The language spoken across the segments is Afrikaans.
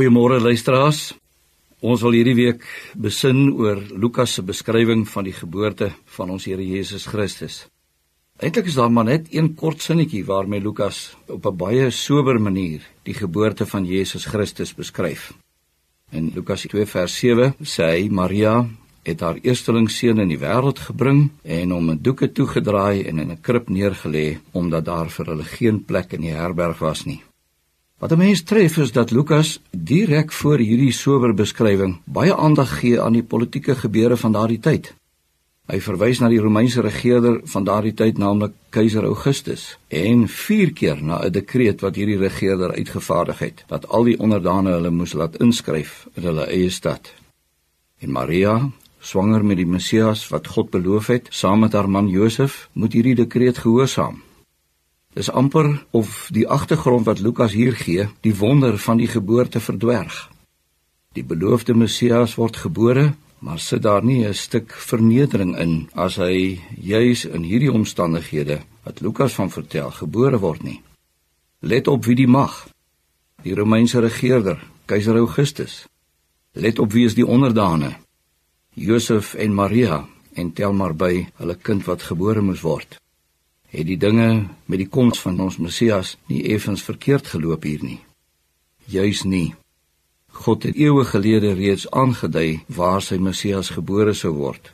Goeiemôre luisteraars. Ons wil hierdie week besin oor Lukas se beskrywing van die geboorte van ons Here Jesus Christus. Eintlik is daar maar net een kort sinnetjie waarmee Lukas op 'n baie sober manier die geboorte van Jesus Christus beskryf. In Lukas 2 vers 7 sê hy Maria het haar eerstelingsseun in die wêreld gebring en hom in doeke toegedraai en in 'n krib neergelê omdat daar vir hulle geen plek in die herberg was nie. Wat 'n mens tref is dat Lukas direk voor hierdie sober beskrywing baie aandag gee aan die politieke gebeure van daardie tyd. Hy verwys na die Romeinse regerder van daardie tyd, naamlik keiser Augustus, en vier keer na 'n dekreet wat hierdie regerder uitgevaardig het dat al die onderdane hulle moes laat inskryf in hulle eie stad. En Maria, swanger met die Messias wat God beloof het, saam met haar man Josef, moet hierdie dekreet gehoorsaam. Dis amper of die agtergrond wat Lukas hier gee, die wonder van die geboorte verdwerg. Die beloofde Messias word gebore, maar sit daar nie 'n stuk vernedering in as hy juis in hierdie omstandighede wat Lukas van vertel gebore word nie. Let op wie die mag. Die Romeinse regerder, keiser Augustus. Let op wie is die onderdane? Josef en Maria en tel maar by hulle kind wat gebore moes word het die dinge met die koms van ons Messias nie effens verkeerd geloop hier nie. Juis nie. God het eeue gelede reeds aangedui waar sy Messias gebore sou word.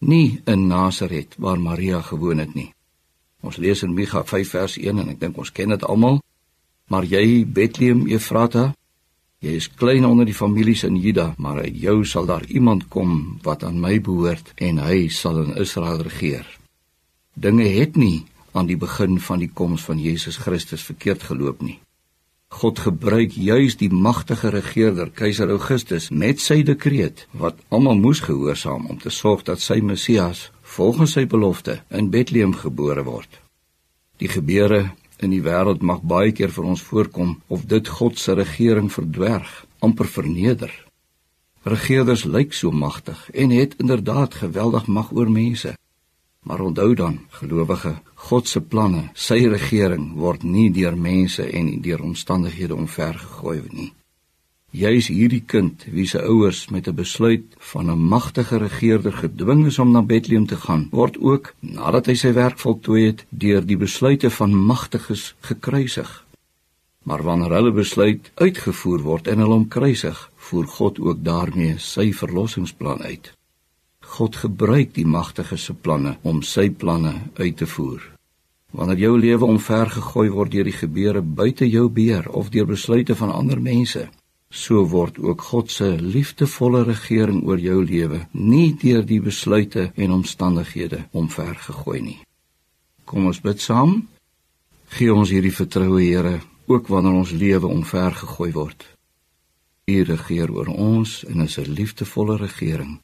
Nie in Nasaret waar Maria gewoon het nie. Ons lees in Micha 5 vers 1 en ek dink ons ken dit almal. Maar jy Bethlehem Efrata, jy is klein onder die families in Juda, maar uit jou sal daar iemand kom wat aan my behoort en hy sal in Israel regeer. Dinge het nie aan die begin van die koms van Jesus Christus verkeerd geloop nie. God gebruik juis die magtige regerder keiser Augustus met sy dekreet wat almal moes gehoorsaam om te sorg dat sy Messias volgens sy belofte in Bethlehem gebore word. Die gebeure in die wêreld mag baie keer vir ons voorkom of dit God se regering verdwerg, amper verneder. Regerders lyk so magtig en het inderdaad geweldig mag oor mense. Maar onthou dan, gelowige, God se planne, sy regering word nie deur mense en deur omstandighede omvergegooi nie. Juis hierdie kind, wie se ouers met 'n besluit van 'n magtige regerder gedwing is om na Bethlehem te gaan, word ook nadat hy sy werk voltooi het, deur die besluite van magtiges gekruisig. Maar wanneer hulle besluit uitgevoer word en hulle omkruisig, voer God ook daarmee sy verlossingsplan uit. God gebruik die magtige se planne om sy planne uit te voer. Wanneer jou lewe omvergegooi word deur die gebeure buite jou beheer of deur besluite van ander mense, so word ook God se liefdevolle regering oor jou lewe nie deur die besluite en omstandighede omvergegooi nie. Kom ons bid saam. Gee ons hierdie vertroue, Here, ook wanneer ons lewe omvergegooi word. U regeer oor ons en is 'n liefdevolle regering.